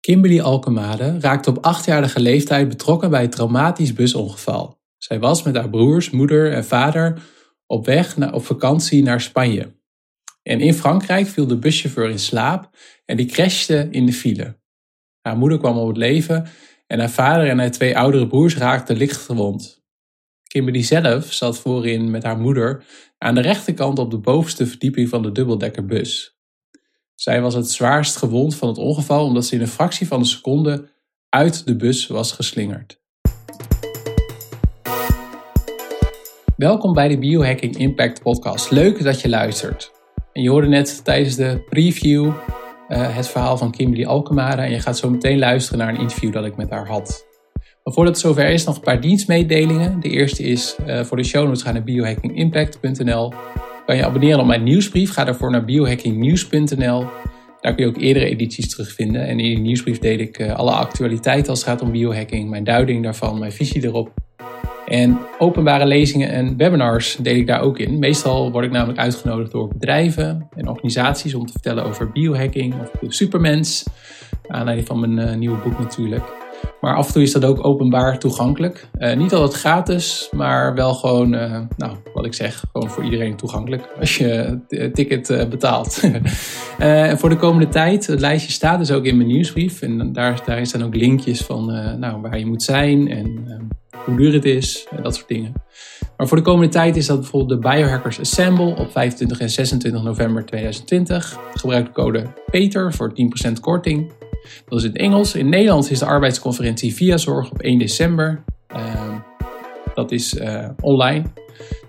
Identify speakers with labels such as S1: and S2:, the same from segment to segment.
S1: Kimberly Alkemade raakte op achtjarige leeftijd betrokken bij een traumatisch busongeval. Zij was met haar broers, moeder en vader op weg naar, op vakantie naar Spanje. En in Frankrijk viel de buschauffeur in slaap en die crashte in de file. Haar moeder kwam op het leven en haar vader en haar twee oudere broers raakten licht gewond. Kimberly zelf zat voorin met haar moeder aan de rechterkant op de bovenste verdieping van de dubbeldekkerbus. Zij was het zwaarst gewond van het ongeval omdat ze in een fractie van een seconde uit de bus was geslingerd. Welkom bij de Biohacking Impact Podcast. Leuk dat je luistert. En je hoorde net tijdens de preview uh, het verhaal van Kimberly Alkemade en je gaat zo meteen luisteren naar een interview dat ik met haar had. Maar voordat het zover is, nog een paar dienstmededelingen. De eerste is uh, voor de show notes ga naar biohackingimpact.nl kan je abonneren op mijn nieuwsbrief. Ga daarvoor naar biohackingnieuws.nl. Daar kun je ook eerdere edities terugvinden. En in die nieuwsbrief deel ik uh, alle actualiteiten als het gaat om biohacking, mijn duiding daarvan, mijn visie erop. En openbare lezingen en webinars deel ik daar ook in. Meestal word ik namelijk uitgenodigd door bedrijven en organisaties om te vertellen over biohacking of de supermens. Aanleiding van mijn uh, nieuwe boek natuurlijk. Maar af en toe is dat ook openbaar toegankelijk. Uh, niet altijd gratis, maar wel gewoon, uh, nou, wat ik zeg, gewoon voor iedereen toegankelijk als je het ticket uh, betaalt. voor de komende tijd, het lijstje staat dus ook in mijn nieuwsbrief. En daar, daar staan ook linkjes van nou, waar je moet zijn en hoe duur het is en dat soort dingen. Maar voor de komende tijd is dat bijvoorbeeld de Biohackers Assemble op 25 en 26 november 2020. Gebruik de code PETER voor 10% korting. Dat is in het Engels. In Nederland is de arbeidsconferentie Via Zorg op 1 december. Uh, dat is uh, online.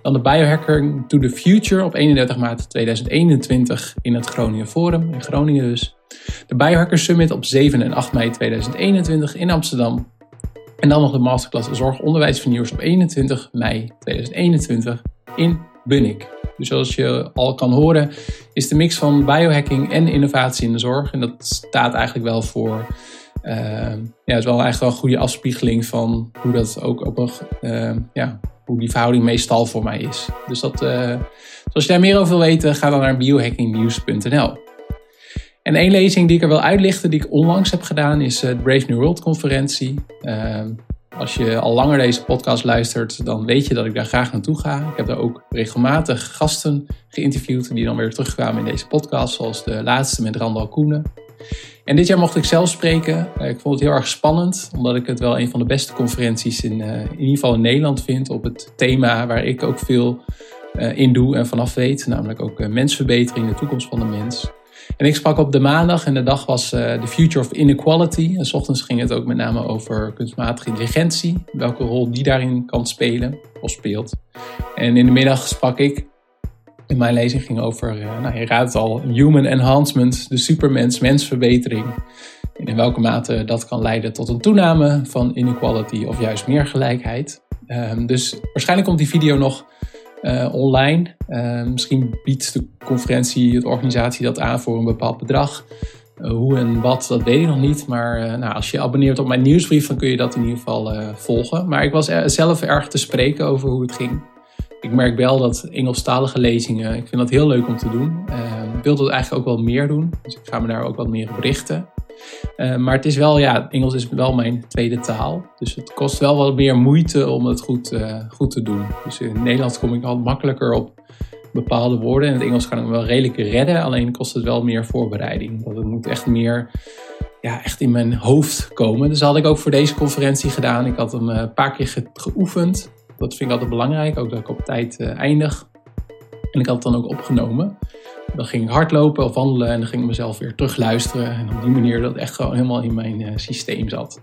S1: Dan de Biohacking to the Future op 31 maart 2021 in het Groningen Forum, in Groningen dus. De Biohacker Summit op 7 en 8 mei 2021 in Amsterdam. En dan nog de masterclass Zorg Onderwijsvernieuwers op 21 mei 2021 in Bunnik. Dus zoals je al kan horen, is de mix van biohacking en innovatie in de zorg. En dat staat eigenlijk wel voor. Uh, ja, het is wel eigenlijk wel een goede afspiegeling van hoe dat ook op een. Uh, ja, hoe die verhouding meestal voor mij is. Dus dat, uh, als je daar meer over wil weten, ga dan naar biohackingnews.nl. En één lezing die ik er wil uitlichten, die ik onlangs heb gedaan, is de Brave New World conferentie. Als je al langer deze podcast luistert, dan weet je dat ik daar graag naartoe ga. Ik heb daar ook regelmatig gasten geïnterviewd die dan weer terugkwamen in deze podcast, zoals de laatste met Randal Koenen. En dit jaar mocht ik zelf spreken. Eh, ik vond het heel erg spannend, omdat ik het wel een van de beste conferenties in, uh, in ieder geval in Nederland vind op het thema waar ik ook veel uh, in doe en vanaf weet, namelijk ook mensverbetering, de toekomst van de mens. En ik sprak op de maandag en de dag was uh, The Future of Inequality. En s ochtends ging het ook met name over kunstmatige intelligentie. Welke rol die daarin kan spelen of speelt. En in de middag sprak ik. In mijn lezing ging over, uh, nou je raadt het al, human enhancement, de supermens, mensverbetering. En in welke mate dat kan leiden tot een toename van inequality of juist meer gelijkheid. Um, dus waarschijnlijk komt die video nog uh, online. Uh, misschien biedt de conferentie, de organisatie dat aan voor een bepaald bedrag. Uh, hoe en wat, dat weet ik nog niet. Maar nou, als je abonneert op mijn nieuwsbrief, dan kun je dat in ieder geval volgen. Maar ik was zelf erg te spreken over hoe het ging. Ik merk wel dat Engelstalige lezingen, ik vind dat heel leuk om te doen. Ik wil dat eigenlijk ook wel meer doen. Dus ik ga me daar ook wat meer op richten. Uh, maar het is wel, ja, Engels is wel mijn tweede taal. Dus het kost wel wat meer moeite om het goed, uh, goed te doen. Dus in het Nederlands kom ik al makkelijker op bepaalde woorden. In het Engels kan ik me wel redelijk redden. Alleen kost het wel meer voorbereiding. Want het moet echt meer ja, echt in mijn hoofd komen. Dus dat had ik ook voor deze conferentie gedaan. Ik had hem eh, een paar keer ge geoefend. Dat vind ik altijd belangrijk. Ook dat ik op tijd eindig. En ik had het dan ook opgenomen. Dan ging ik hardlopen of wandelen en dan ging ik mezelf weer terugluisteren. En op die manier dat echt gewoon helemaal in mijn uh, systeem zat.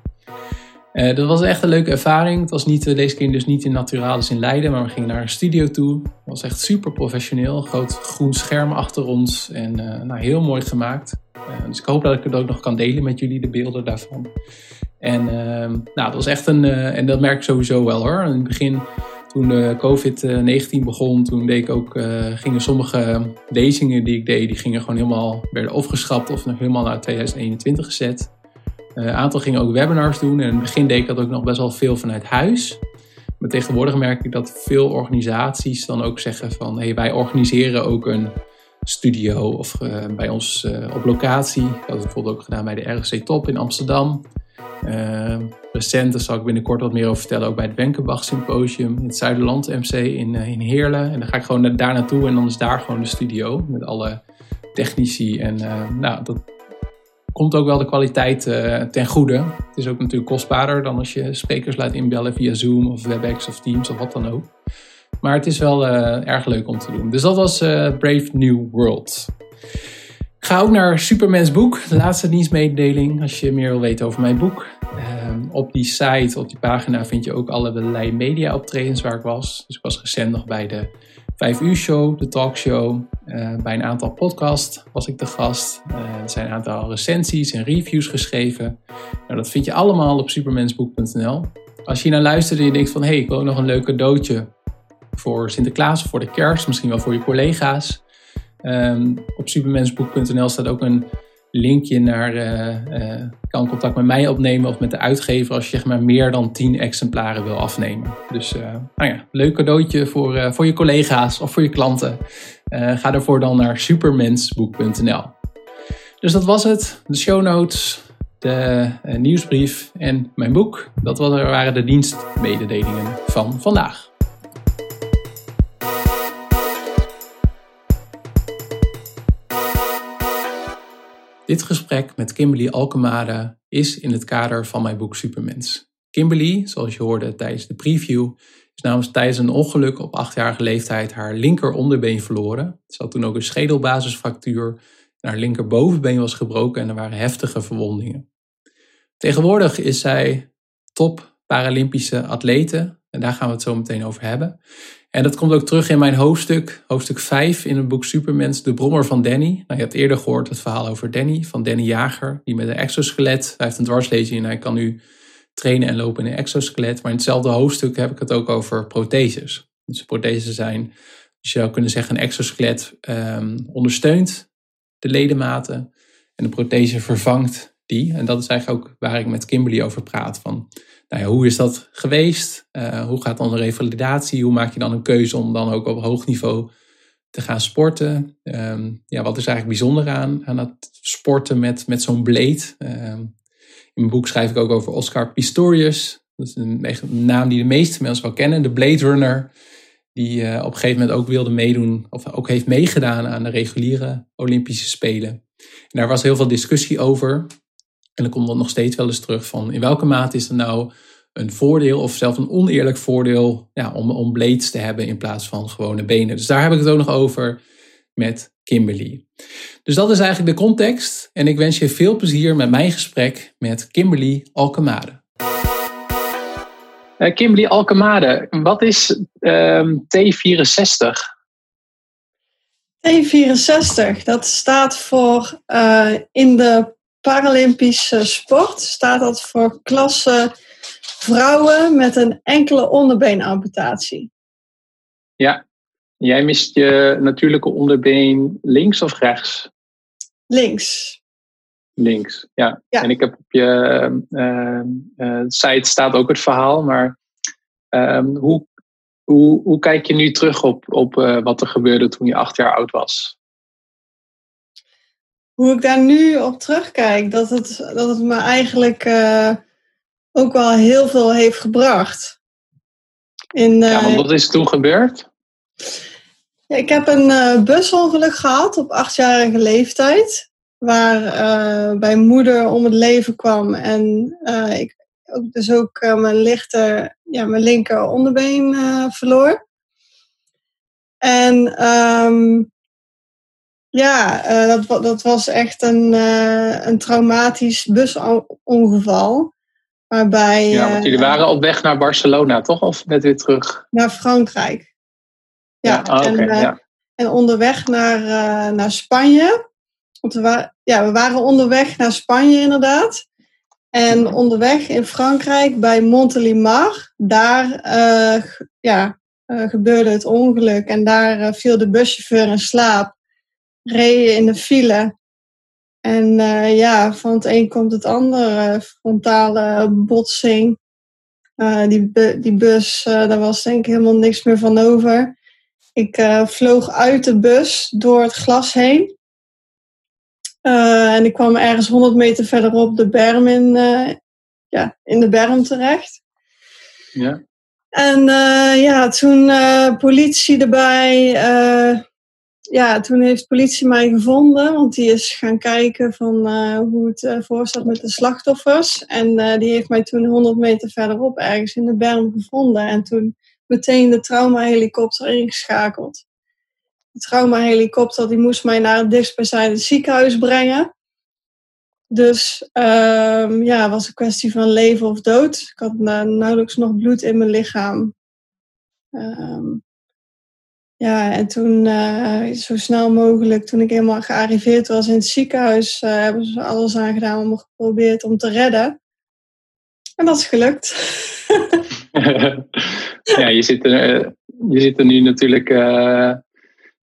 S1: Uh, dat was echt een leuke ervaring. Het was niet, uh, deze keer dus niet in Naturalis in Leiden, maar we gingen naar een studio toe. Het was echt super professioneel. Groot groen scherm achter ons en nou, heel mooi gemaakt. dus ik hoop dat ik het ook nog kan delen met jullie, de beelden daarvan. En ehm, nou, dat was echt een, en dat merk ik sowieso wel hoor. In het begin toen de COVID-19 begon, toen deed ik ook, uh, gingen sommige lezingen die ik deed, die gingen gewoon helemaal, werden afgeschaft of nog helemaal naar 2021 gezet. Eh, een aantal gingen ook webinars doen en in het begin deed ik dat ook nog best wel veel vanuit huis. Maar tegenwoordig merk ik dat veel organisaties dan ook zeggen van, hey, wij organiseren ook een studio of bij ons op locatie. Ik had het bijvoorbeeld ook gedaan bij de RC Top in Amsterdam. Recent, daar zal ik binnenkort wat meer over vertellen, ook bij het Wenkenbach Symposium in het Zuiderland MC in, in Heerlen. En dan ga ik gewoon daar naartoe en dan is daar gewoon de studio met alle technici. En nou, dat komt ook wel de kwaliteit uh, ten goede. Het is ook natuurlijk kostbaarder dan als je sprekers laat inbellen via Zoom of WebEx of Teams of wat dan ook. Maar het is wel erg leuk om te doen. Dus dat was Brave New World. Ga ook naar Supermans boek, de laatste dienstmededeling, als je meer wil weten over mijn boek. Ehm, op die site, op die pagina, vind je ook allerlei media optredens waar ik was. Dus ik was recent nog bij de 5 uur show, de talkshow. Uh, bij een aantal podcasts was ik de gast. Uh, er zijn een aantal recensies en reviews geschreven. Nou, dat vind je allemaal op supermensboek.nl. Als je naar luistert en je denkt van... hé, hey, ik wil nog een leuk cadeautje voor Sinterklaas of voor de kerst. Misschien wel voor je collega's. Um, op supermensboek.nl staat ook een linkje naar, uh, kan contact met mij opnemen of met de uitgever als je zeg maar meer dan 10 exemplaren wil afnemen. Dus uh, nou ja, leuk cadeautje voor, voor je collega's of voor je klanten. ga ervoor dan naar supermensboek.nl. Dus dat was het, de show notes, de nieuwsbrief en mijn boek. Dat waren de dienstmededelingen van vandaag. Dit gesprek met Kimberly Alkemade is in het kader van mijn boek Supermens. Kimberly, zoals je hoorde tijdens de preview, is namens tijdens een ongeluk op achtjarige leeftijd haar linker onderbeen verloren. Ze had toen ook een schedelbasisfractuur en haar linkerbovenbeen was gebroken en er waren heftige verwondingen. Tegenwoordig is zij top Paralympische atlete en daar gaan we het zo meteen over hebben. En dat komt ook terug in mijn hoofdstuk, hoofdstuk 5 in het boek Supermens, de brommer van Danny. Nou, je hebt eerder gehoord het verhaal over Danny, van Danny Jager, die met een exoskelet, hij heeft een dwarslezing en hij kan nu trainen en lopen in een exoskelet. Maar in hetzelfde hoofdstuk heb ik het ook over protheses. Dus protheses zijn, dus je zou kunnen zeggen, een exoskelet um, ondersteunt de ledematen en de prothese vervangt die. En dat is eigenlijk ook waar ik met Kimberly over praat. Van, nou ja, hoe is dat geweest? Uh, hoe gaat dan de revalidatie? Hoe maak je dan een keuze om dan ook op hoog niveau te gaan sporten? Um, ja, wat is eigenlijk bijzonder aan, aan het sporten met, met zo'n blade? Um, in mijn boek schrijf ik ook over Oscar Pistorius. Dat is een, naam die de meeste mensen wel kennen. De Blade Runner. Die uh, op een gegeven moment ook wilde meedoen. Of ook heeft meegedaan aan de reguliere Olympische Spelen. En daar was heel veel discussie over. En dan komt dat nog steeds wel eens terug van in welke mate is het nou een voordeel of zelfs een oneerlijk voordeel ja, om, om blades te hebben in plaats van gewone benen. Dus daar heb ik het ook nog over met Kimberly. Dus dat is eigenlijk de context en ik wens je veel plezier met mijn gesprek met Kimberly Alkemade.
S2: Uh, Kimberly Alkemade, wat is uh, T64?
S3: T64, dat staat voor uh, in de Paralympische sport staat dat voor klasse vrouwen met een enkele onderbeenamputatie.
S2: Ja, jij mist je natuurlijke onderbeen links of rechts?
S3: Links.
S2: Links, ja. En ik heb op je uh, uh, site staat ook het verhaal, maar uh, hoe, hoe, hoe kijk je nu terug op, op wat er gebeurde toen je acht jaar oud was?
S3: Hoe ik daar nu op terugkijk, dat het, dat het me eigenlijk uh, ook wel heel veel heeft gebracht.
S2: In, uh, ja, want wat is toen gebeurd?
S3: Ja, ik heb een uh, busongeluk gehad op achtjarige leeftijd. Waar mijn moeder om het leven kwam. En ik ook, dus ook mijn, lichter, ja, mijn linker onderbeen verloor. En um, ja, uh, dat, dat was echt een, uh, een traumatisch busongeval. Waarbij,
S2: ja, want jullie waren op weg naar Barcelona, toch? Of net weer terug?
S3: Naar Frankrijk. Ja, ja. Oh, en, ja. en onderweg naar, naar Spanje. Want we, wa ja, we waren onderweg naar Spanje inderdaad. En mhm. onderweg in Frankrijk bij Montélimar, daar ja, gebeurde het ongeluk. En daar viel de buschauffeur in slaap reden in de file. En uh, ja, van het een komt het ander. frontale botsing. Uh, die, bu die bus, uh, daar was denk ik helemaal niks meer van over. Ik vloog uit de bus door het glas heen. en ik kwam ergens 100 meter verderop de berm in, ja, in de berm terecht.
S1: Ja.
S3: En ja, toen politie erbij ja, toen heeft politie mij gevonden, want die is gaan kijken van uh, hoe het uh, met de slachtoffers. En uh, die heeft mij toen 100 meter verderop ergens in de berm gevonden. En toen meteen de traumahelikopter ingeschakeld. De traumahelikopter die moest mij naar het dichtstbijzijnde ziekenhuis brengen. Dus um, ja, het was een kwestie van leven of dood. Ik had nauwelijks nog bloed in mijn lichaam. Um, ja, en toen uh, zo snel mogelijk, toen ik helemaal gearriveerd was in het ziekenhuis, uh, hebben ze alles aan gedaan om geprobeerd om te redden. En dat is gelukt.
S1: ja, je zit er, eh, je zit er nu natuurlijk, uh,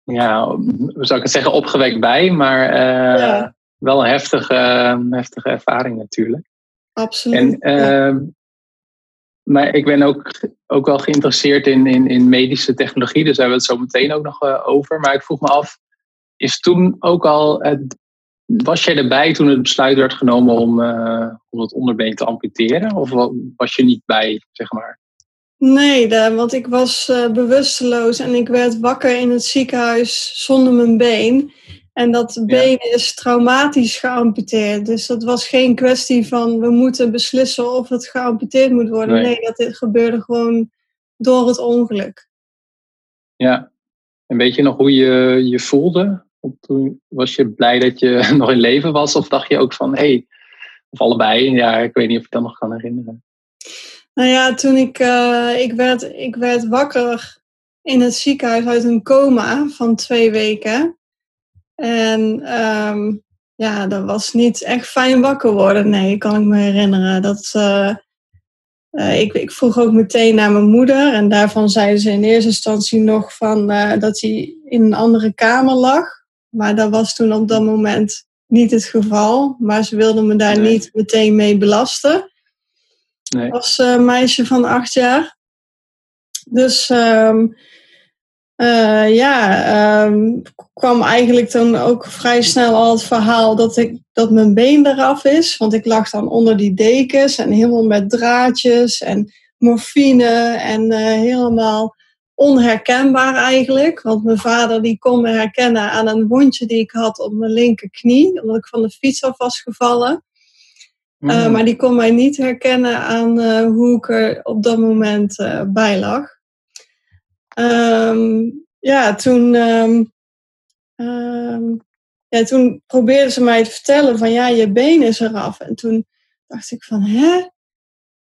S1: ja, hoe zou ik het zeggen, opgewekt bij, maar ja. wel een heftige, heftige ervaring natuurlijk.
S3: Absoluut.
S1: En ehm, maar ik ben ook, ook wel geïnteresseerd in, in, in medische technologie, daar hebben we het zo meteen ook nog uh, over. Maar ik vroeg me af, is toen ook al, was jij erbij toen het besluit werd genomen om, uh, om het onderbeen te amputeren? Of was je niet bij, zeg maar?
S3: Nee, want ik was uh, bewusteloos en ik werd wakker in het ziekenhuis zonder mijn been. En dat been is traumatisch geamputeerd. Dus dat was geen kwestie van we moeten beslissen of het geamputeerd moet worden. Nee, dat dit gebeurde gewoon door het ongeluk.
S1: Ja, en weet je nog hoe je je voelde? Was je blij dat je nog in leven was? Of dacht je ook van hé, hey, of allebei? Ja, ik weet niet of ik dat nog kan herinneren.
S3: Nou ja, toen ik, uh, ik, werd, ik werd wakker in het ziekenhuis uit een coma van twee weken. En um, ja, dat was niet echt fijn wakker worden. Nee, kan ik me herinneren. Dat, uh, uh, ik, ik, vroeg ook meteen naar mijn moeder. En daarvan zeiden ze in eerste instantie nog van, uh, dat hij in een andere kamer lag. Maar dat was toen op dat moment niet het geval. Maar ze wilden me daar niet meteen mee belasten. Nee. Als meisje van acht jaar. Dus um, uh, ja, um, kwam eigenlijk dan ook vrij snel al het verhaal dat, ik, dat mijn been eraf is. Want ik lag dan onder die dekens en helemaal met draadjes en morfine en uh, helemaal onherkenbaar eigenlijk. Want mijn vader die kon me herkennen aan een wondje die ik had op mijn linkerknie, omdat ik van de fiets af was gevallen. Uh, maar die kon mij niet herkennen aan hoe ik er op dat moment bij lag. Um, ja, toen, um, um, ja, toen probeerden ze mij te vertellen van ja, je been is eraf. En toen dacht ik van hè?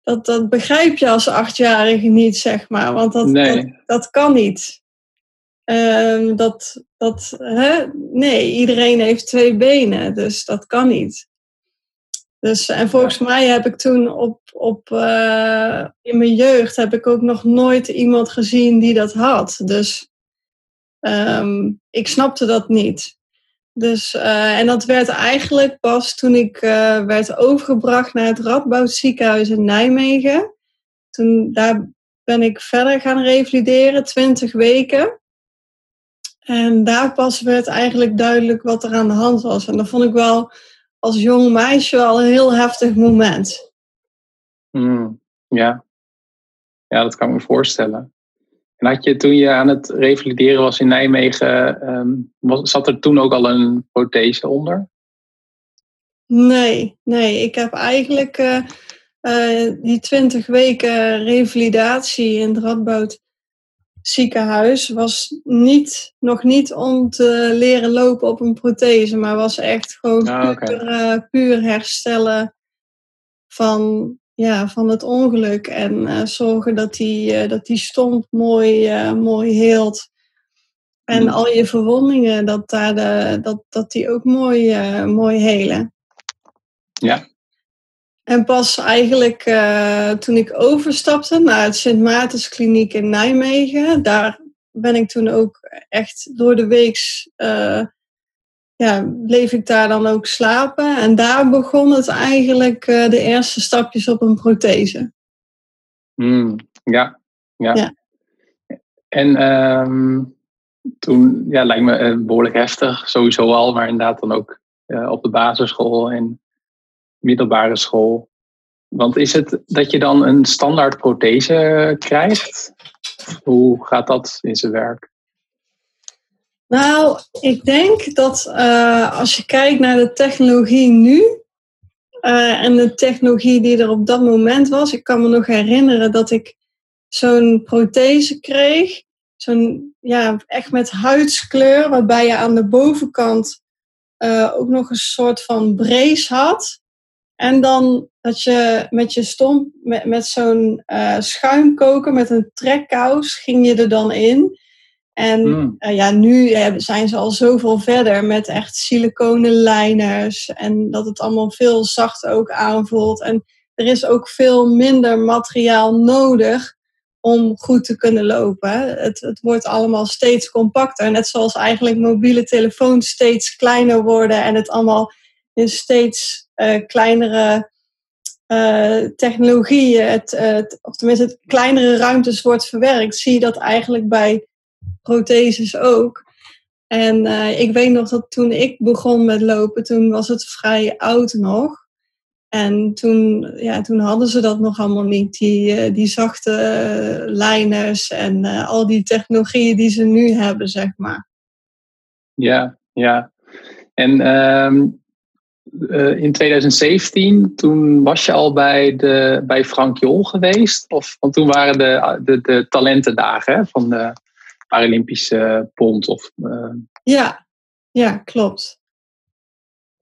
S3: Dat, dat begrijp je als achtjarige niet, zeg maar. Want dat, nee. dat, dat, kan niet. dat, dat, hè? Nee, iedereen heeft twee benen, dus dat kan niet. Dus, en volgens mij heb ik toen op, op, uh, in mijn jeugd heb ik ook nog nooit iemand gezien die dat had. Dus um, ik snapte dat niet. Dus, uh, en dat werd eigenlijk pas toen ik uh, werd overgebracht naar het Radboud ziekenhuis in Nijmegen. Toen, daar ben ik verder gaan revalideren, 20 weken. En daar pas werd eigenlijk duidelijk wat er aan de hand was. En dat vond ik wel als jong meisje wel een heel heftig moment.
S1: Mm, ja. ja, dat kan ik me voorstellen. En had je toen je aan het revalideren was in Nijmegen, um, was, zat er toen ook al een prothese onder?
S3: Nee, nee. Ik heb eigenlijk uh, uh, die twintig weken revalidatie in het Radboud ziekenhuis was niet, nog niet om te leren lopen op een prothese, maar was echt gewoon ah, puur, uh, puur, herstellen van, ja, van het ongeluk en uh, zorgen dat die, uh, dat die stomp mooi, mooi heelt. En mm. al je verwondingen, dat, daar de, dat, dat die ook mooi, mooi helen.
S1: Ja.
S3: En pas eigenlijk uh, toen ik overstapte naar het Sint Maartenskliniek in Nijmegen, daar ben ik toen ook echt door de week, uh, ja, bleef ik daar dan ook slapen. En daar begon het eigenlijk uh, de eerste stapjes op een prothese.
S1: Mm, ja, ja, ja. En um, toen, ja, lijkt me behoorlijk heftig, sowieso al, maar inderdaad dan ook op de basisschool en middelbare school. Want is het dat je dan een standaard prothese krijgt? Hoe gaat dat in zijn werk?
S3: Nou, ik denk dat uh, als je kijkt naar de technologie nu uh, en de technologie die er op dat moment was, ik kan me nog herinneren dat ik zo'n prothese kreeg, zo'n ja, echt met huidskleur, waarbij je aan de bovenkant ook nog een soort van brace had. En dan dat je met je stomp, met, met zo'n uh, schuimkoker, met een trekkous, ging je er dan in. En mm. uh, ja, nu zijn ze al zoveel verder met echt siliconen lijners. En dat het allemaal veel zachter ook aanvoelt. En er is ook veel minder materiaal nodig om goed te kunnen lopen. Het, het wordt allemaal steeds compacter. Net zoals eigenlijk mobiele telefoons steeds kleiner worden en het allemaal in steeds uh, kleinere uh, technologie, het, het, of tenminste het kleinere ruimtes wordt verwerkt, zie je dat eigenlijk bij protheses ook. En uh, ik weet nog dat toen ik begon met lopen, toen was het vrij oud nog. En toen, ja, toen hadden ze dat nog allemaal niet, die, die zachte lijners en al die technologieën die ze nu hebben, zeg maar.
S1: Ja, ja. En um, uh, in 2017, toen was je al bij, de, bij Frank Jol geweest? Of, want toen waren de, de, de talentendagen van de Paralympische Bond. Of, uh...
S3: ja, ja, klopt.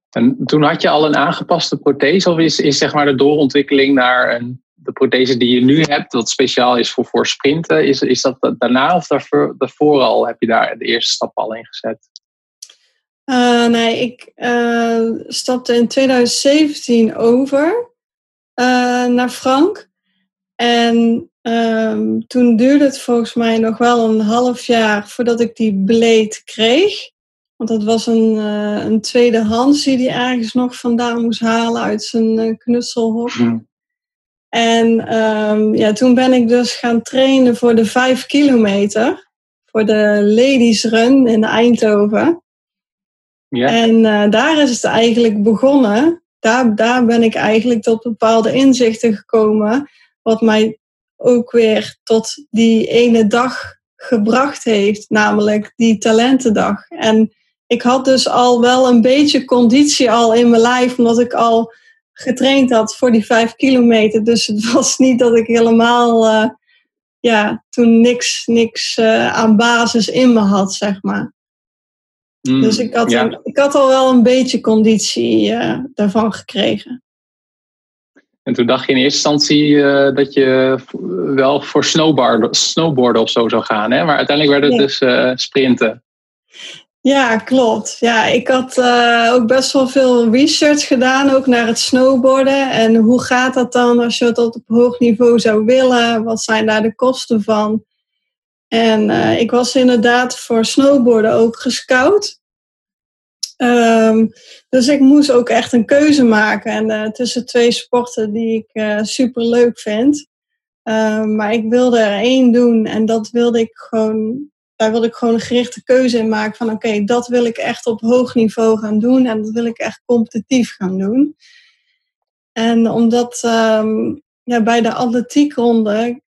S1: En toen had je al een aangepaste prothese? Of is, is zeg maar de doorontwikkeling naar een, de prothese die je nu hebt, dat speciaal is voor, voor sprinten, is, is dat daarna of daarvoor, daarvoor al heb je daar de eerste stap al in gezet?
S3: Uh, nee, ik uh, stapte in 2017 over uh, naar Frank. En um, toen duurde het volgens mij nog wel een half jaar voordat ik die bleed kreeg. Want dat was een, een tweedehands die hij ergens nog vandaan moest halen uit zijn knutselhok. En um, ja, toen ben ik dus gaan trainen voor de vijf kilometer. Voor de Ladies Run in Eindhoven. Ja. En uh, daar is het eigenlijk begonnen. Daar, daar ben ik eigenlijk tot bepaalde inzichten gekomen. Wat mij ook weer tot die ene dag gebracht heeft, namelijk die talentendag. En ik had dus al wel een beetje conditie al in mijn lijf, omdat ik al getraind had voor die vijf kilometer. Dus het was niet dat ik helemaal, uh, ja, toen niks, niks uh, aan basis in me had, zeg maar. Mm, dus ik had, ik had al wel een beetje conditie uh, daarvan gekregen.
S1: En toen dacht je in eerste instantie uh, dat je wel voor snowboarden, snowboarden of zo zou gaan. Hè? Maar uiteindelijk werd het dus uh, sprinten.
S3: Ja, klopt. Ja, ik had ook best wel veel research gedaan, ook naar het snowboarden. En hoe gaat dat dan als je het op hoog niveau zou willen? Wat zijn daar de kosten van? En ik was inderdaad voor snowboarden ook gescout. Um, dus ik moest ook echt een keuze maken en, uh, tussen twee sporten die ik uh, super leuk vind. Um, maar ik wilde er één doen en dat wilde ik gewoon, daar wilde ik gewoon een gerichte keuze in maken van oké, dat wil ik echt op hoog niveau gaan doen en dat wil ik echt competitief gaan doen. En omdat um, ja, bij de atletiekronde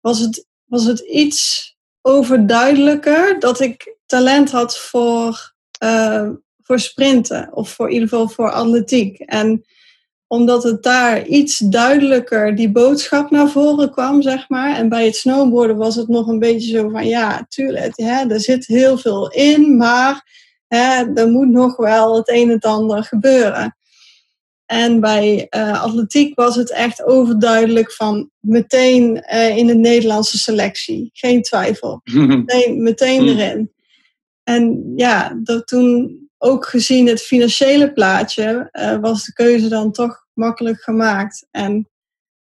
S3: was het was het iets overduidelijker dat ik talent had voor, uh, voor sprinten. Of voor, in ieder geval voor atletiek. En omdat het daar iets duidelijker die boodschap naar voren kwam, zeg maar. En bij het snowboarden was het nog een beetje zo van, ja, tuurlijk, hè, er zit heel veel in, maar hè, er moet nog wel het een en het ander gebeuren. En bij uh, atletiek was het echt overduidelijk van meteen uh, in de Nederlandse selectie. Geen twijfel. meteen, meteen hmm. erin. En ja, dat toen ook gezien het financiële plaatje uh, was de keuze dan toch makkelijk gemaakt. En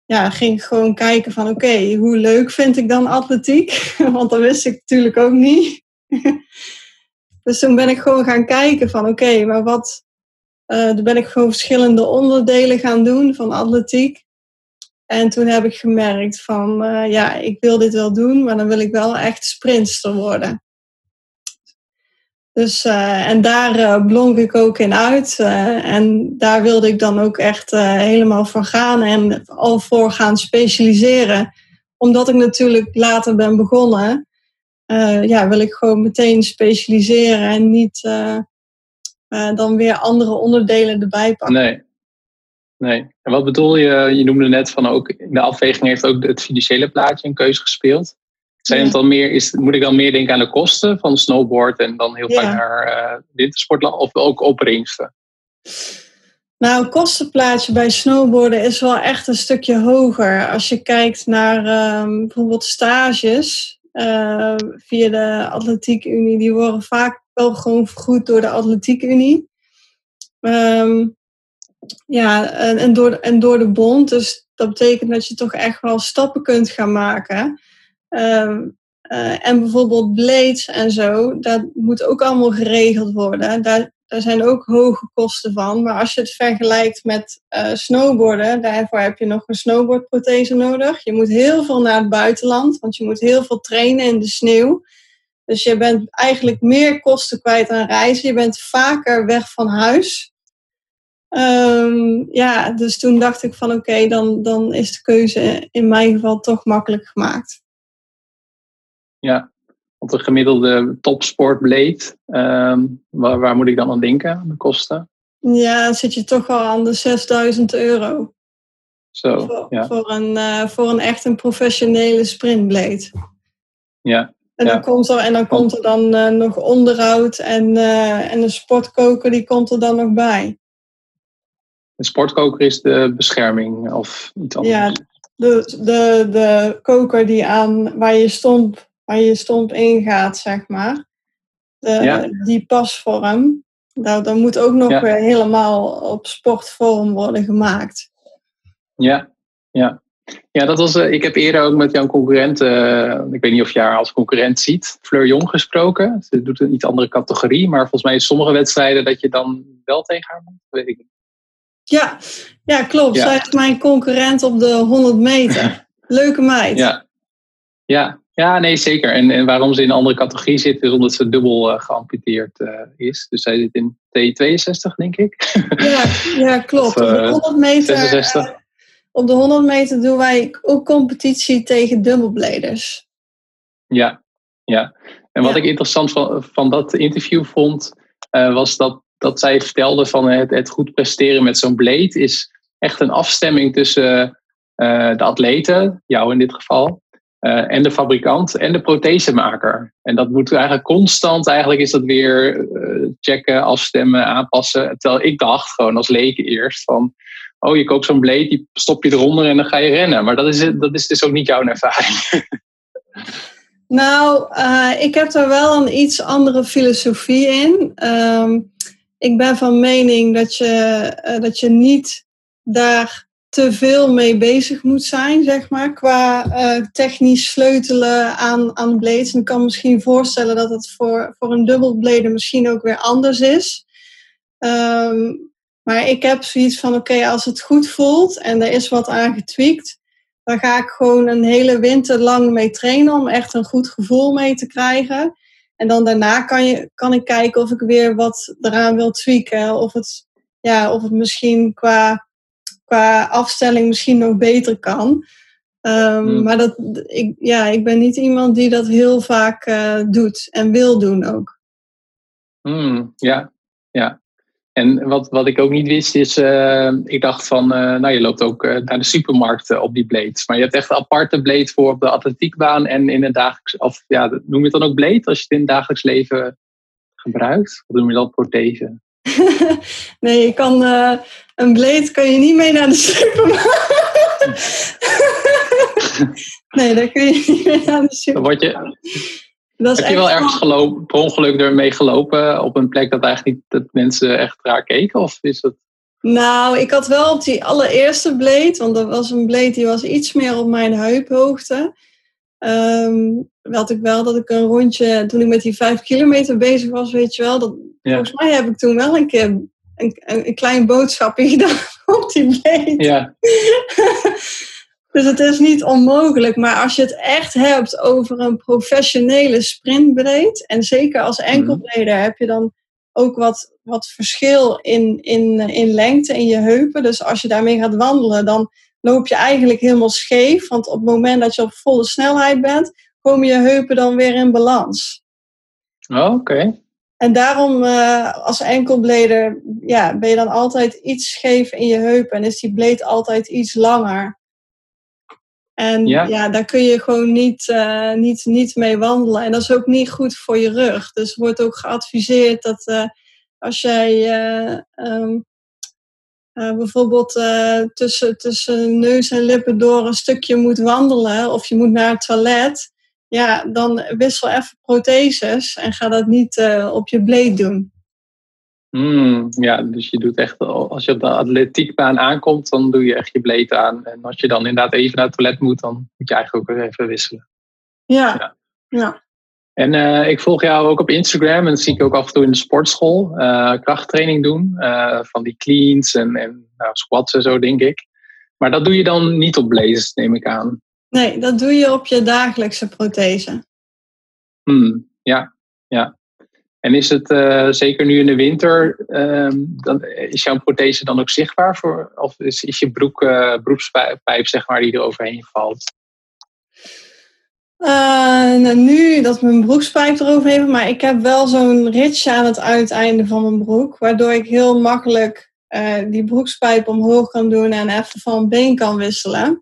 S3: ja, ging gewoon kijken van oké, hoe leuk vind ik dan atletiek? Want dat wist ik natuurlijk ook niet. dus toen ben ik gewoon gaan kijken van oké, maar wat, uh, toen ben ik gewoon verschillende onderdelen gaan doen van atletiek. En toen heb ik gemerkt van, uh, ja, ik wil dit wel doen, maar dan wil ik wel echt sprinter worden. Dus, en daar blonk ik ook in uit. en daar wilde ik dan ook echt helemaal voor gaan en al voor gaan specialiseren. Omdat ik natuurlijk later ben begonnen, ja, wil ik gewoon meteen specialiseren en niet dan weer andere onderdelen erbij pakken.
S1: Nee. Nee. En wat bedoel je? Je noemde net van ook in de afweging heeft ook het financiële plaatje een keuze gespeeld. Zijn het dan meer, is, moet ik dan meer denken aan de kosten van snowboard en dan heel vaak naar uh, wintersport of ook opbrengsten?
S3: Nou, het kostenplaatje bij snowboarden is wel echt een stukje hoger. Als je kijkt naar ehm, bijvoorbeeld stages uh, via de Atletiek Unie, die worden vaak wel gewoon vergoed door de Atletiek Unie. Um, ja, en, en, door, en door de bond. Dus dat betekent dat je toch echt wel stappen kunt gaan maken. Ehm, eh, en bijvoorbeeld blades en zo, dat moet ook allemaal geregeld worden. Daar, zijn ook hoge kosten van. Maar als je het vergelijkt met uh, snowboarden, daarvoor heb je nog een snowboardprothese nodig. Je moet heel veel naar het buitenland, want je moet heel veel trainen in de sneeuw. Dus je bent eigenlijk meer kosten kwijt aan reizen. Je bent vaker weg van huis. Um, ja, dus toen dacht ik van oké, dan, dan is de keuze in mijn geval toch makkelijk gemaakt.
S1: Ja, op de gemiddelde topsportblade, um, waar, waar moet ik dan aan denken, de kosten?
S3: Ja, dan zit je toch al aan de 6000 euro.
S1: Zo,
S3: voor,
S1: ja.
S3: voor, een, uh, voor een echt een professionele sprintblade.
S1: Ja.
S3: En dan, Komt, er, en dan komt er dan uh, nog onderhoud en, uh, en een sportkoker die komt er dan nog bij.
S1: Een sportkoker is de bescherming of iets anders?
S3: Ja, de, de, de koker die aan, waar, je stomp, waar je stomp ingaat, zeg maar. De, Die pasvorm. Nou, dat moet ook nog weer helemaal op sportvorm worden gemaakt.
S1: Ja, ja. Ja, dat was, uh, ik heb eerder ook met jouw concurrent, uh, ik weet niet of je haar als concurrent ziet, Fleur Jong gesproken. Ze doet een iets andere categorie, maar volgens mij is sommige wedstrijden dat je dan wel tegen haar moet. weet ik niet.
S3: Ja, ja klopt. Zij is mijn concurrent op de 100 meter. Leuke meid.
S1: Ja, ja. Ja nee, zeker. En, en waarom ze in een andere categorie zit, is omdat ze dubbel uh, geamputeerd uh, is. Dus zij zit in T62, denk ik.
S3: Ja, ja klopt. Of, uh, op de 100 meter. 66. op de 100 meter doen wij ook competitie tegen dubbelbladers.
S1: Ja, ja. En wat ja. ik interessant van, van dat interview vond, was dat dat zij vertelde van het, het goed presteren met zo'n blade is echt een afstemming tussen de atleten, jou in dit geval, uh, en de fabrikant en de prothesemaker. En dat moet eigenlijk constant, eigenlijk is dat weer uh, checken, afstemmen, aanpassen. Terwijl ik dacht gewoon als leken eerst van, oh je koopt zo'n blade, die stop je eronder en dan ga je rennen. Maar dat is, dat is dus ook niet jouw ervaring.
S3: Nou, ik heb er wel een iets andere filosofie in. Um, ik ben van mening dat je, dat je niet daar te veel mee bezig moet zijn, zeg maar, qua uh, technisch sleutelen aan, aan blades. En ik kan misschien voorstellen dat het voor, voor een dubbelblade misschien ook weer anders is. Um, maar ik heb zoiets van, oké, als het goed voelt en er is wat aan getweakt, dan ga ik gewoon een hele winter lang mee trainen om echt een goed gevoel mee te krijgen. En dan daarna kan, je, kan ik kijken of ik weer wat eraan wil tweaken. Of het, ja, of het misschien qua, qua afstelling misschien nog beter kan. Um, hmm. Maar dat, ik, ja, ik ben niet iemand die dat heel vaak uh, doet en wil doen ook.
S1: Hmm, ja, ja. En wat, wat ik ook niet wist is, uh, ik dacht van, uh, nou je loopt ook naar de supermarkt op die blades. Maar je hebt echt een aparte blade voor op de atletiekbaan en in het dagelijks, of ja, noem je het dan ook blade als je het in het dagelijks leven gebruikt? Of noem je dat prothese?
S3: nee, je kan, een blade kan je niet mee naar de supermarkt. nee, daar kun je niet mee naar de supermarkt.
S1: Dan word je, dat Heb je wel ergens gelopen, per ongeluk ermee gelopen op een plek dat eigenlijk niet dat mensen echt raar keken? Of is het...
S3: Nou, ik had wel op die allereerste blade, want dat was een blade die was iets meer op mijn heuphoogte. Um, had ik wel dat ik een rondje, toen ik met die vijf kilometer bezig was, weet je wel, dat, ja. volgens mij heb ik toen wel een keer een, een, een klein boodschapje gedaan op die blade.
S1: Ja.
S3: Dus het is niet onmogelijk, maar als je het echt hebt over een professionele sprintbreed, en zeker als mhm. enkelbreder heb je dan ook wat, wat verschil in, in, in lengte in je heupen. Dus als je daarmee gaat wandelen, dan loop je eigenlijk helemaal scheef. Want op het moment dat je op volle snelheid bent, komen je heupen dan weer in balans.
S1: Oh, oké.
S3: En daarom uh, als enkelbleder ja, ben je dan altijd iets scheef in je heupen en is die bleed altijd iets langer. En ja, daar kun je gewoon niet, uh, niet, niet mee wandelen. En dat is ook niet goed voor je rug. Dus wordt ook geadviseerd dat uh, als jij um, bijvoorbeeld tussen, tussen neus en lippen door een stukje moet wandelen of je moet naar het toilet, ja, dan wissel even protheses en ga dat niet uh, op je bleed doen.
S1: Mm, ja, dus je doet echt, als je op de atletiekbaan aankomt, dan doe je echt je bleed aan. En als je dan inderdaad even naar het toilet moet, dan moet je eigenlijk ook weer even wisselen.
S3: Ja, ja. ja.
S1: En uh, ik volg jou ook op Instagram en dat zie ik ook af en toe in de sportschool. Uh, krachttraining doen, van die cleans en, en nou, squats en zo, denk ik. Maar dat doe je dan niet op blazes, neem ik aan.
S3: Nee, dat doe je op je dagelijkse prothese.
S1: Hmm, ja, ja. En is het uh, zeker nu in de winter, uh, dan, is jouw prothese dan ook zichtbaar voor, of is, is je broek, uh, broekspijp zeg maar die er overheen valt?
S3: Eh, nou, nu dat mijn broekspijp eroverheen, maar ik heb wel zo'n ritsje aan het uiteinde van mijn broek, waardoor ik heel makkelijk die broekspijp omhoog kan doen en even van been kan wisselen.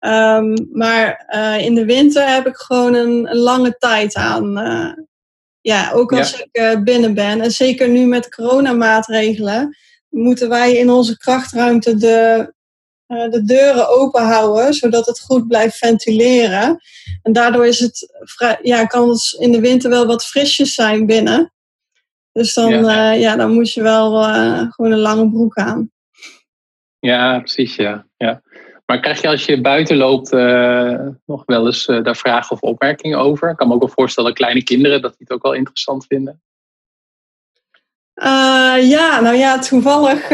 S3: Um, maar uh, in de winter heb ik gewoon een, een lange tijd aan. Uh, ja, ook als ik uh, binnen ben. En zeker nu met coronamaatregelen moeten wij in onze krachtruimte de, de deuren open houden, zodat het goed blijft ventileren. En daardoor is het vrij, ja, kan het in de winter wel wat frisjes zijn binnen. Dus dan, ja. ja dan moet je wel gewoon een lange broek aan.
S1: Ja, precies, ja. ja. Maar krijg je als je buiten loopt uh, nog wel eens uh, daar vragen of opmerkingen over? Ik kan me ook wel voorstellen, kleine kinderen, dat die het ook wel interessant vinden.
S3: Uh, ja, nou ja, toevallig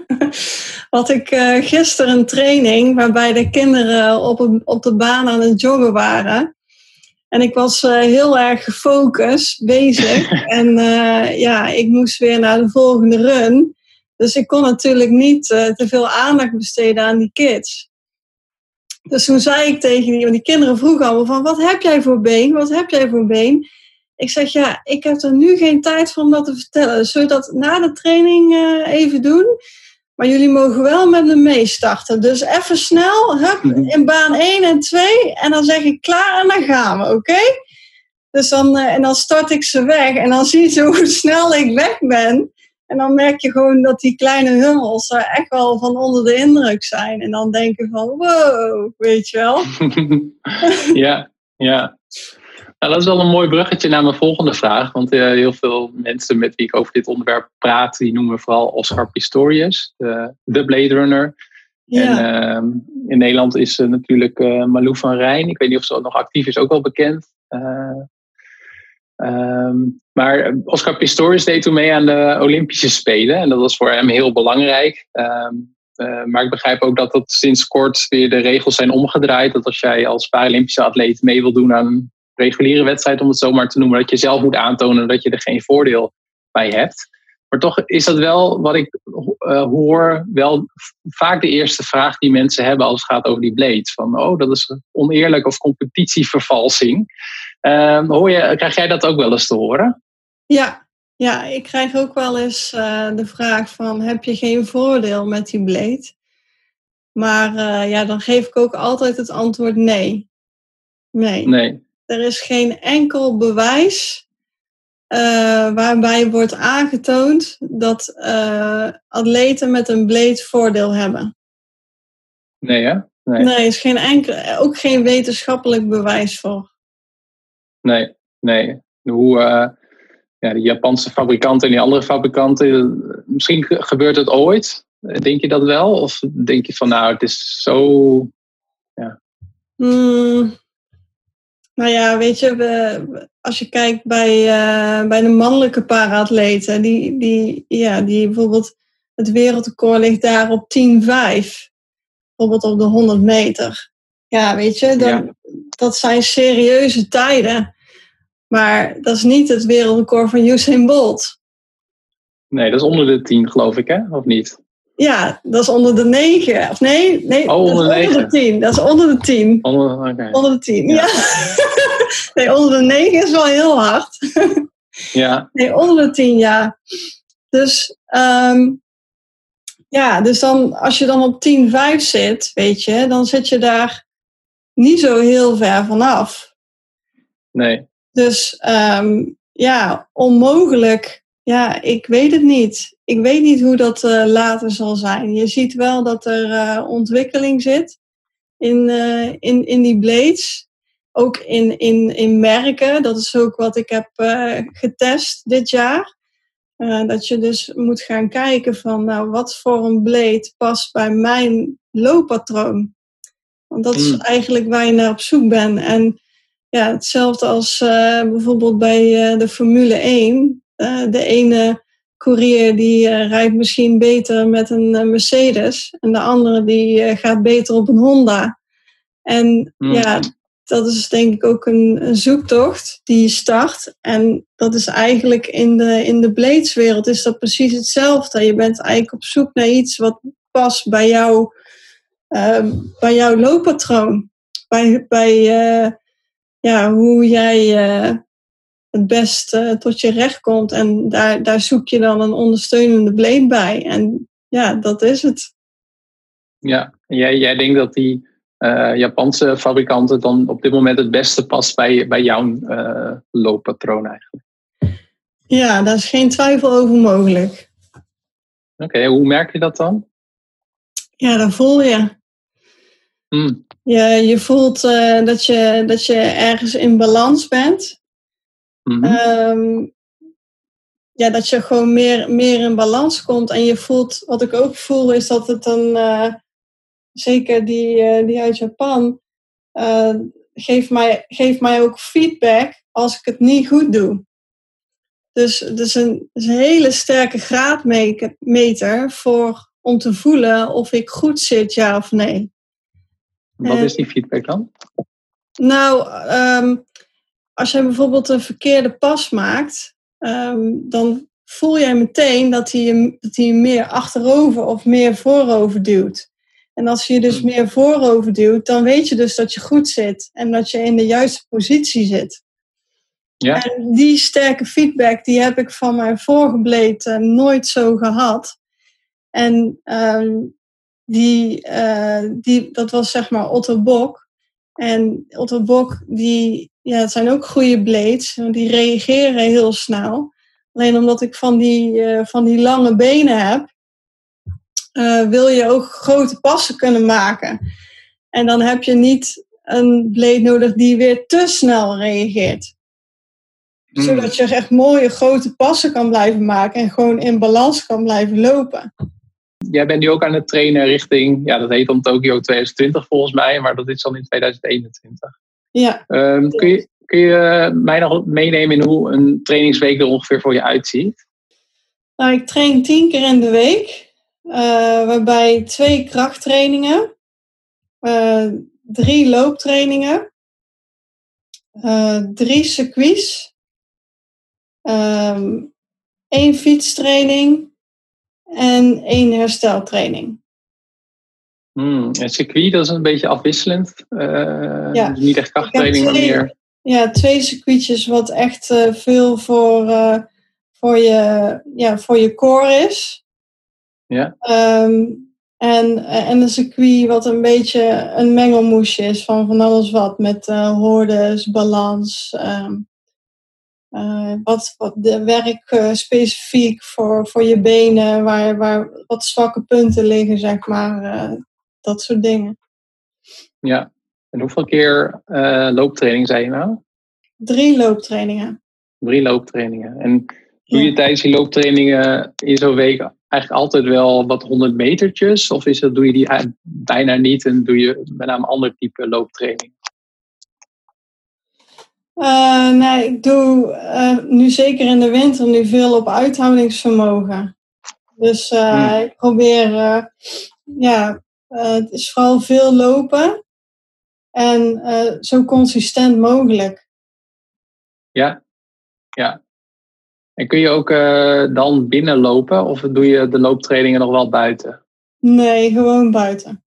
S3: had ik gisteren een training waarbij de kinderen op, een, op de baan aan het joggen waren. En ik was heel erg gefocust bezig. en ja, ik moest weer naar de volgende run. Dus ik kon natuurlijk niet uh, te veel aandacht besteden aan die kids. Dus toen zei ik tegen die, want die kinderen vroegen allemaal van, wat heb jij voor been? Wat heb jij voor been? Ik zeg, ja, ik heb er nu geen tijd voor om dat te vertellen. Zullen we dat na de training uh, even doen? Maar jullie mogen wel met me meestarten. Dus even snel, hup, mhm. in baan 1 en 2. En dan zeg ik klaar en dan gaan we, oké? Dus dan, uh, en dan start ik ze weg. En dan zie je hoe snel ik weg ben. En dan merk je gewoon dat die kleine hummels echt wel van onder de indruk zijn. En dan denken van, wow, weet je wel.
S1: ja, ja. Nou, dat is wel een mooi bruggetje naar mijn volgende vraag. Want uh, heel veel mensen met wie ik over dit onderwerp praat, die noemen vooral Oscar Pistorius, de, de Blade Runner. Ja. En uh, in Nederland is uh, natuurlijk uh, Malou van Rijn. Ik weet niet of ze nog actief is, ook wel bekend. Um, maar Oscar Pistorius deed toen mee aan de Olympische Spelen. En dat was voor hem heel belangrijk. Um, uh, maar ik begrijp ook dat dat sinds kort weer de regels zijn omgedraaid. Dat als jij als Paralympische atleet mee wil doen aan een reguliere wedstrijd, om het zo maar te noemen, dat je zelf moet aantonen dat je er geen voordeel bij hebt. Maar toch is dat wel, wat ik uh, hoor, wel vaak de eerste vraag die mensen hebben als het gaat over die blade. Van, oh, dat is oneerlijk of competitievervalsing. Uh, hoor je, krijg jij dat ook wel eens te horen?
S3: Ja, ja ik krijg ook wel eens uh, de vraag van, heb je geen voordeel met die blade? Maar uh, ja, dan geef ik ook altijd het antwoord nee. Nee.
S1: nee.
S3: Er is geen enkel bewijs uh, waarbij wordt aangetoond dat atleten met een blade voordeel hebben.
S1: Nee, hè?
S3: Nee, nee is geen enkel, ook geen wetenschappelijk bewijs voor.
S1: Nee, nee. Hoe uh, ja, de Japanse fabrikanten en die andere fabrikanten, misschien gebeurt het ooit. Denk je dat wel? Of denk je van nou, het is zo. Ja.
S3: Mm, nou ja, weet je, we, als je kijkt bij, uh, bij de mannelijke paraatleten, die, die, ja, die bijvoorbeeld het wereldrecord ligt daar op 10-5. bijvoorbeeld op de 100 meter. Ja, weet je, dan, dat zijn serieuze tijden. Maar dat is niet het wereldrecord van Usain Bolt.
S1: Nee, dat is onder de 10, geloof ik, hè? Of niet?
S3: Ja, dat is onder de 9. Of nee, nee oh, onder, dat is onder de 10. Dat is onder de 10. Onder, okay. onder de 10, ja. ja. nee, onder de 9 is wel heel hard.
S1: ja.
S3: Nee, onder de 10, ja. Dus, um, ja, dus dan, als je dan op 10,5 zit, weet je, dan zit je daar niet zo heel ver vanaf.
S1: Nee.
S3: Dus um, ja, onmogelijk. Ja, ik weet het niet. Ik weet niet hoe dat uh, later zal zijn. Je ziet wel dat er uh, ontwikkeling zit in, uh, in, in die blades. Ook in, in, in merken. Dat is ook wat ik heb getest dit jaar. dat je dus moet gaan kijken van nou, wat voor een blade past bij mijn looppatroon. Want dat is mm. eigenlijk waar je naar op zoek bent. En ja, hetzelfde als uh, bijvoorbeeld bij uh, de Formule 1. Uh, de ene courier die rijdt misschien beter met een Mercedes. En de andere die gaat beter op een Honda. En mm. ja, dat is denk ik ook een, een, zoektocht die je start. En dat is eigenlijk in de, in de bladeswereld is dat precies hetzelfde. Je bent eigenlijk op zoek naar iets wat past bij jou bij jouw looppatroon. Bij, bij uh, ja, hoe jij uh, het best uh, tot je recht komt. En daar, daar zoek je dan een ondersteunende blade bij. En ja, dat is het.
S1: Ja, jij, jij denkt dat die Japanse fabrikanten dan op dit moment het beste past bij, bij jouw looppatroon eigenlijk?
S3: Ja, daar is geen twijfel over mogelijk.
S1: Oké, hoe merk je dat dan?
S3: Ja, dat voel je. Mm. Je, je voelt uh, dat, je, dat je ergens in balans bent. Mm -hmm. um, ja, dat je gewoon meer, meer in balans komt. En je voelt, wat ik ook voel, is dat het dan, uh, zeker die, uh, die uit Japan, geeft, mij, geeft mij ook feedback als ik het niet goed doe. Dus het is een, is een hele sterke graadmeter voor, om te voelen of ik goed zit, ja of nee.
S1: Wat is die feedback dan?
S3: Nou, ehm, als jij bijvoorbeeld een verkeerde pas maakt, ehm, dan voel jij meteen dat hij, je, dat hij je meer achterover of meer voorover duwt. En als je dus hmm. meer voorover duwt, dan weet je dus dat je goed zit en dat je in de juiste positie zit. Ja. En die sterke feedback, die heb ik van mijn vorige nooit zo gehad. En um, die, uh, die, dat was zeg maar Otto Bok. En Otto Bok, die, ja, het zijn ook goede blades, want die reageren heel snel. Alleen omdat ik van die, uh, van die lange benen heb, uh, wil je ook grote passen kunnen maken. En dan heb je niet een blade nodig die weer te snel reageert. Hmm. Zodat je echt mooie grote passen kan blijven maken en gewoon in balans kan blijven lopen
S1: jij bent nu ook aan het trainen richting, ja, dat heet dan Tokio 2020 volgens mij, maar dat is dan in 2021.
S3: Ja.
S1: Um, kun, je, kun je mij nog meenemen in hoe een trainingsweek er ongeveer voor je uitziet?
S3: Nou, ik train tien keer in de week, uh, waarbij twee krachttrainingen, uh, drie looptrainingen, uh, drie circuits, um, één fietstraining en één hersteltraining.
S1: Hmm, het circuit dat is een beetje afwisselend. Uh, ja. Niet echt krachttraining, maar meer.
S3: Ja, twee circuitjes wat echt uh, veel voor, uh, voor, je, ja, voor je core is.
S1: Ja.
S3: Um, en, en een circuit wat een beetje een mengelmoesje is van van alles wat. Met hordes, balans, um, uh, wat, wat de werk uh, specifiek voor, voor je benen, waar, waar wat zwakke punten liggen, zeg maar. Uh, dat soort dingen.
S1: Ja, en hoeveel keer looptraining zei je nou?
S3: Drie looptrainingen.
S1: Drie looptrainingen. En doe je tijdens die looptrainingen in zo'n week eigenlijk altijd wel wat 100 metertjes? Of is dat, doe je die bijna niet en doe je met name ander type looptraining?
S3: Uh, nee, ik doe uh, nu zeker in de winter nu veel op uithoudingsvermogen. Dus uh, ik probeer ja, het is vooral veel lopen en zo consistent mogelijk.
S1: Ja, ja. En kun je ook dan binnenlopen of doe je de looptrainingen nog wel buiten?
S3: Nee, gewoon buiten.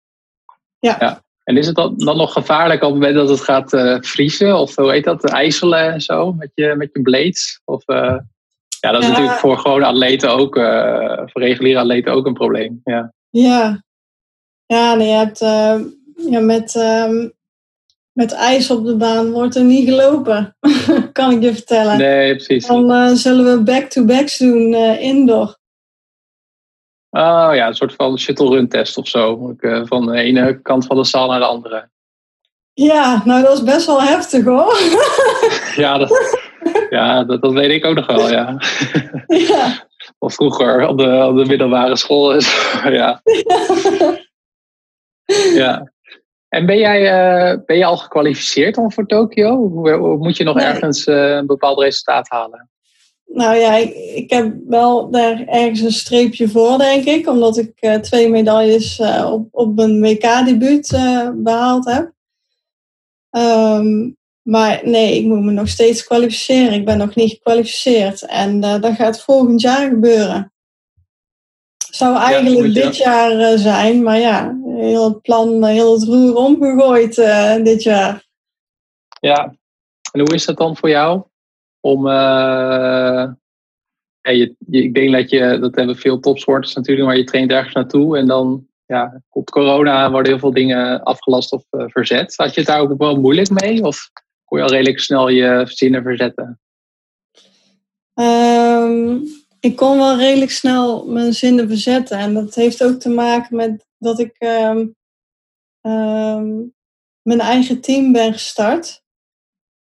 S3: Ja. ja.
S1: En is het dan, dan nog gevaarlijk op het moment dat het gaat uh, vriezen? Of hoe heet dat? IJselen en zo? Met je, met je blades? Of, uh, ja, dat is natuurlijk voor gewone atleten ook, uh, voor reguliere atleten ook een probleem. Ja,
S3: ja. ja nee, je hebt ja, met, um, met ijs op de baan wordt er niet gelopen. kan ik je vertellen.
S1: Nee, precies.
S3: Dan zullen we back-to-backs doen indoor.
S1: Oh ja, een soort van shuttle run test of zo. Eh, van de ene kant van de zaal naar de andere.
S3: Ja, nou dat is best wel heftig hoor.
S1: ja, dat, ja dat, dat weet ik ook nog wel, ja. ja. Of vroeger op de, op de middelbare school. ja. ja. En ben jij, uh, ben je al gekwalificeerd dan voor Tokio? Moet je nog ergens uh, een bepaald resultaat halen?
S3: Nou ja, ik, ik, heb wel daar ergens een streepje voor, denk ik. Omdat ik uh, twee medailles uh, op, op mijn WK-debuut uh, eh, behaald heb. Um, maar nee, ik moet me nog steeds kwalificeren. Ik ben nog niet gekwalificeerd. En dat gaat volgend jaar gebeuren. Zou eigenlijk dit jaar zijn, maar ja, heel het plan, heel het roer omgegooid dit jaar.
S1: Ja, en hoe is dat dan voor jou? Om. Uh, je, ik denk dat je, dat hebben veel topsporters natuurlijk, maar je traint ergens naartoe en dan ja, komt corona, worden heel veel dingen afgelast of uh, verzet. Had je het daar ook wel moeilijk mee? Of kon je al redelijk snel je zinnen verzetten?
S3: Um, ik kon wel redelijk snel mijn zinnen verzetten. En dat heeft ook te maken met dat ik um, um, mijn eigen team ben gestart.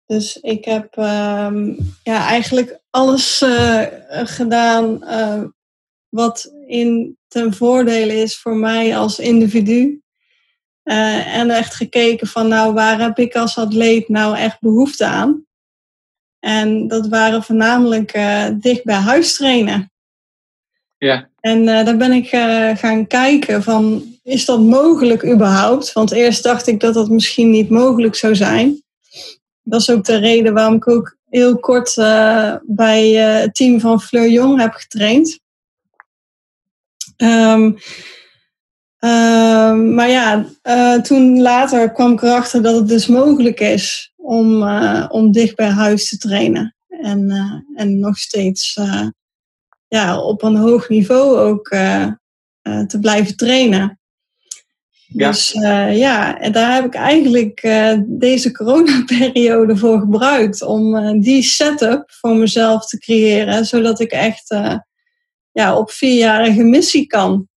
S3: Dus ik heb um, ja, eigenlijk alles uh, gedaan uh, wat in ten voordele is voor mij als individu. Uh, en echt gekeken van nou, waar heb ik als atleet nou echt behoefte aan? En dat waren voornamelijk dicht bij huis trainen.
S1: Ja.
S3: En daar ben ik gaan kijken van, is dat mogelijk überhaupt? Want eerst dacht ik dat dat misschien niet mogelijk zou zijn dat is ook de reden waarom ik ook heel kort uh, bij uh, het team van Fleur Jong heb getraind. Um, um, maar ja, uh, toen later kwam ik erachter dat het dus mogelijk is om, om dicht bij huis te trainen. En, en nog steeds ja, op een hoog niveau ook te blijven trainen. Ja. Dus uh, ja, en daar heb ik eigenlijk uh, deze coronaperiode voor gebruikt om uh, die setup voor mezelf te creëren, zodat ik echt ja, op vierjarige missie kan.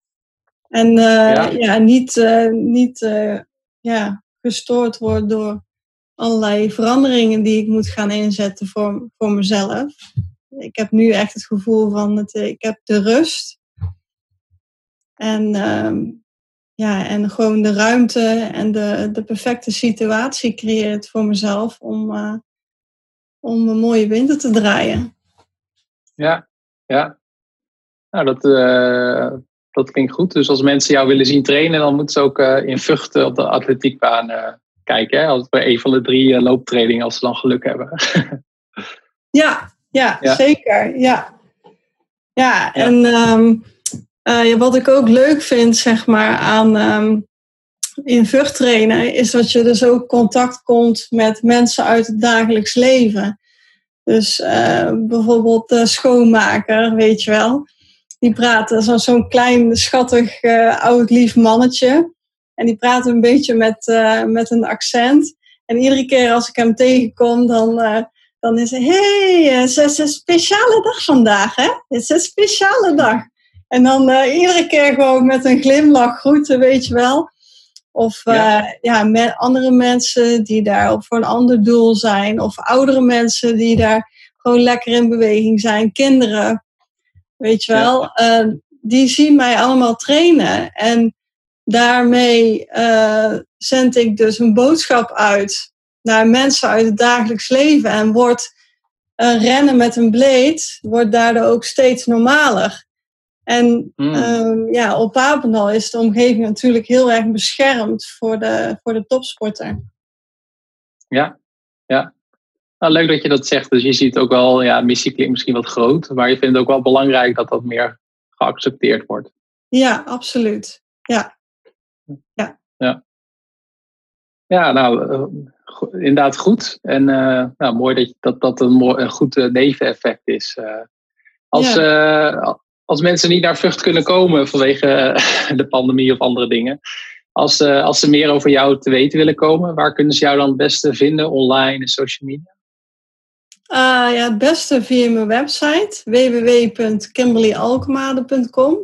S3: En ja. ja. niet, niet ja, gestoord word door allerlei veranderingen die ik moet gaan inzetten voor, voor mezelf. Ik heb nu echt het gevoel van, het, ik heb de rust. En ehm, ja, en gewoon de ruimte en de, de perfecte situatie creëert voor mezelf om, uh, om een mooie winter te draaien.
S1: Ja, ja. Nou, dat, uh, dat klinkt goed. Dus als mensen jou willen zien trainen, dan moeten ze ook uh, in Vught op de atletiekbaan kijken. Hè? Als bij een van de drie looptrainingen, als ze dan geluk hebben.
S3: ja, ja, ja, zeker. Ja, ja, en um, uh, wat ik ook leuk vind, zeg maar, aan um, in trainen, is dat je dus ook contact komt met mensen uit het dagelijks leven. Dus uh, bijvoorbeeld de schoonmaker, weet je wel. Die praat, zo'n zo klein, schattig, uh, oud, lief mannetje. En die praat een beetje met, met een accent. En iedere keer als ik hem tegenkom, dan, dan is hij... hey, het is een speciale dag vandaag, hè? Het is een speciale dag. En dan uh, iedere keer gewoon met een glimlach groeten, weet je wel. Of uh, ja. met andere mensen die daar voor een ander doel zijn. Of oudere mensen die daar gewoon lekker in beweging zijn. Kinderen, weet je wel. Ja. Uh, die zien mij allemaal trainen. En daarmee zend ik dus een boodschap uit naar mensen uit het dagelijks leven. En wordt rennen met een bleed, wordt daardoor ook steeds normaler. En hmm. Ehm, ja, op Papendal is de omgeving natuurlijk heel erg beschermd voor de, voor de topsporter.
S2: Ja, ja. Nou, leuk dat je dat zegt. Dus je ziet ook wel, ja, missie klinkt misschien wat groot, maar je vindt het ook wel belangrijk dat dat meer geaccepteerd wordt.
S3: Ja, absoluut. Ja.
S2: Ja. Ja, ja nou, eh, inderdaad goed. En uh, nou, mooi dat dat, dat een, mooi, een goed uh, neveneffect is. Uh, als, ja als mensen niet naar Vught kunnen komen vanwege eh, de pandemie of andere dingen. Als, uh, als ze meer over jou te weten willen komen, waar kunnen ze jou dan het beste vinden online en social media?
S3: Uh, ja, het beste via mijn website www.kimberlyalkemade.com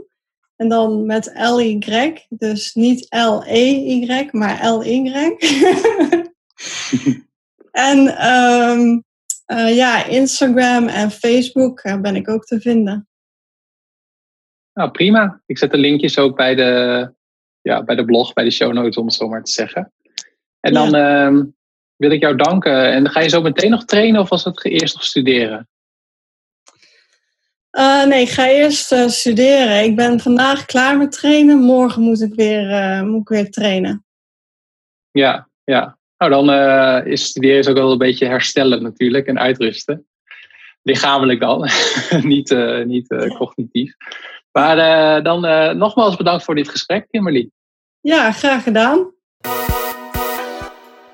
S3: en dan met L-Y, dus niet L-E-Y, maar L-Y. en um, uh, ja, Instagram en Facebook ben ik ook te vinden.
S2: Nou, prima. Ik zet de linkjes ook bij de, ja, bij de blog, bij de show notes, om het zo maar te zeggen. En dan ehm, wil ik jou danken. En ga je zo meteen nog trainen of was het eerst nog studeren?
S3: Uh, nee, ik ga eerst uh, studeren. Ik ben vandaag klaar met trainen. Morgen moet ik weer, uh, moet ik weer trainen.
S2: Ja, ja. Nou, dan is studeren is ook wel een beetje herstellen natuurlijk en uitrusten. Lichamelijk dan, niet, niet cognitief. Maar uh, dan uh, nogmaals bedankt voor dit gesprek, Kimberly.
S3: Ja, graag gedaan.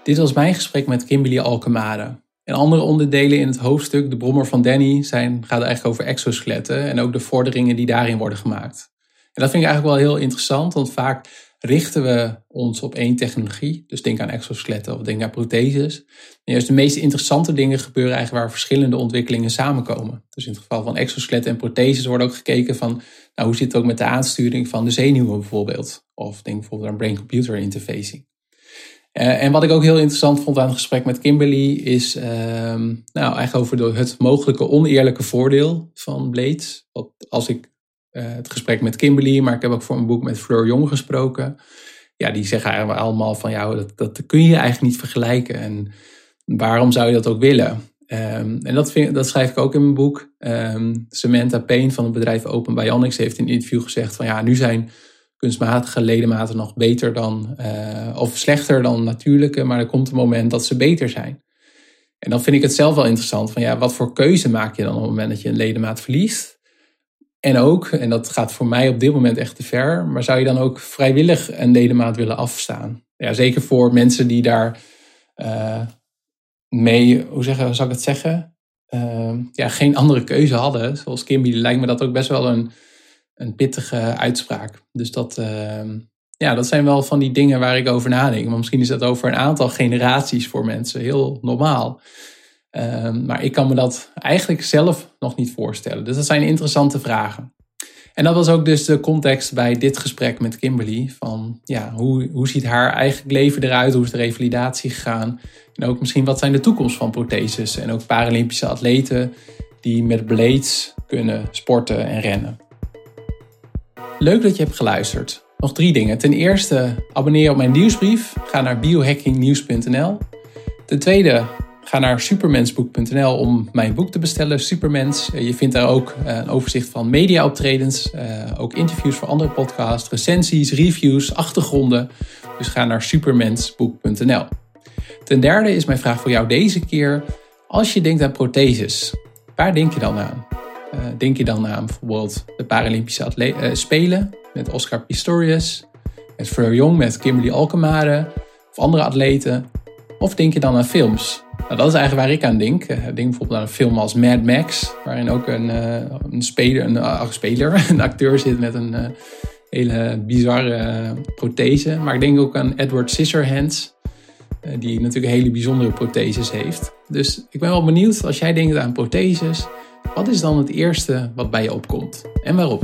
S1: Dit was mijn gesprek met Kimberly Alkemade. En andere onderdelen in het hoofdstuk, de brommer van Danny, zijn, gaat eigenlijk over exoskeletten en ook de vorderingen die daarin worden gemaakt. En dat vind ik eigenlijk wel heel interessant, want vaak richten we ons op één technologie. Dus denk aan exoskeletten of denk aan protheses. En juist de meest interessante dingen gebeuren eigenlijk waar verschillende ontwikkelingen samenkomen. Dus in het geval van exoskeletten en protheses wordt ook gekeken van nou, hoe zit het ook met de aansturing van de zenuwen bijvoorbeeld. Of denk bijvoorbeeld aan brain-computer interfacing. Uh, en wat ik ook heel interessant vond aan het gesprek met Kimberly is uh, nou, eigenlijk over het mogelijke oneerlijke voordeel van Blades. Wat als ik het gesprek met Kimberly, maar ik heb ook voor een boek met Fleur Jong gesproken. Ja, die zeggen eigenlijk allemaal van ja, dat, dat kun je eigenlijk niet vergelijken. En waarom zou je dat ook willen? Um, en dat, dat schrijf ik ook in mijn boek. Um, Samantha Payne van het bedrijf Open Bionics heeft in een interview gezegd van ja, nu zijn kunstmatige ledematen nog beter dan, uh, of slechter dan natuurlijke, maar er komt een moment dat ze beter zijn. En dan vind ik het zelf wel interessant van ja, wat voor keuze maak je dan op het moment dat je een ledemaat verliest? En ook, en dat gaat voor mij op dit moment echt te ver, maar zou je dan ook vrijwillig een ledemaat willen afstaan? Ja, zeker voor mensen die daar uh, mee, hoe, zeggen, zou ik het zeggen? Uh, ja, geen andere keuze hadden. Zoals Kimby lijkt me dat ook best wel een, een pittige uitspraak. Dus dat, uh, ja, dat zijn wel van die dingen waar ik over nadenk. Maar misschien is dat over een aantal generaties voor mensen heel normaal. Ehm, maar ik kan me dat eigenlijk zelf nog niet voorstellen. Dus dat zijn interessante vragen. En dat was ook dus de context bij dit gesprek met Kimberly. Van ja, hoe, hoe ziet haar eigen leven eruit? Hoe is de revalidatie gegaan? En ook misschien wat zijn de toekomst van protheses? En ook Paralympische atleten die met blades kunnen sporten en rennen. Leuk dat je hebt geluisterd. Nog drie dingen. Ten eerste, abonneer je op mijn nieuwsbrief. Ga naar biohackingnieuws.nl. Ten tweede, Ga naar supermensboek.nl om mijn boek te bestellen, Supermens. Eh, je vindt daar ook eh, een overzicht van mediaoptredens, uh, ook interviews voor andere podcasts, recensies, reviews, achtergronden. Dus ga naar supermensboek.nl. Ten derde is mijn vraag voor jou deze keer: als je denkt aan protheses, waar denk je dan aan? denk je dan aan bijvoorbeeld de Paralympische Spelen met Oscar Pistorius, met Fleur Jong, met Kimberly Alkemade of andere atleten? Of denk je dan aan films? Nou, dat is eigenlijk waar ik aan denk. Ik denk bijvoorbeeld aan een film als Mad Max, waarin ook een, een speler, een, uh, speler, een acteur zit met een hele bizarre prothese. Maar ik denk ook aan Edward Scissorhands, die natuurlijk hele bijzondere protheses heeft. Dus ik ben wel benieuwd, als jij denkt aan protheses, wat is dan het eerste wat bij je opkomt en waarom?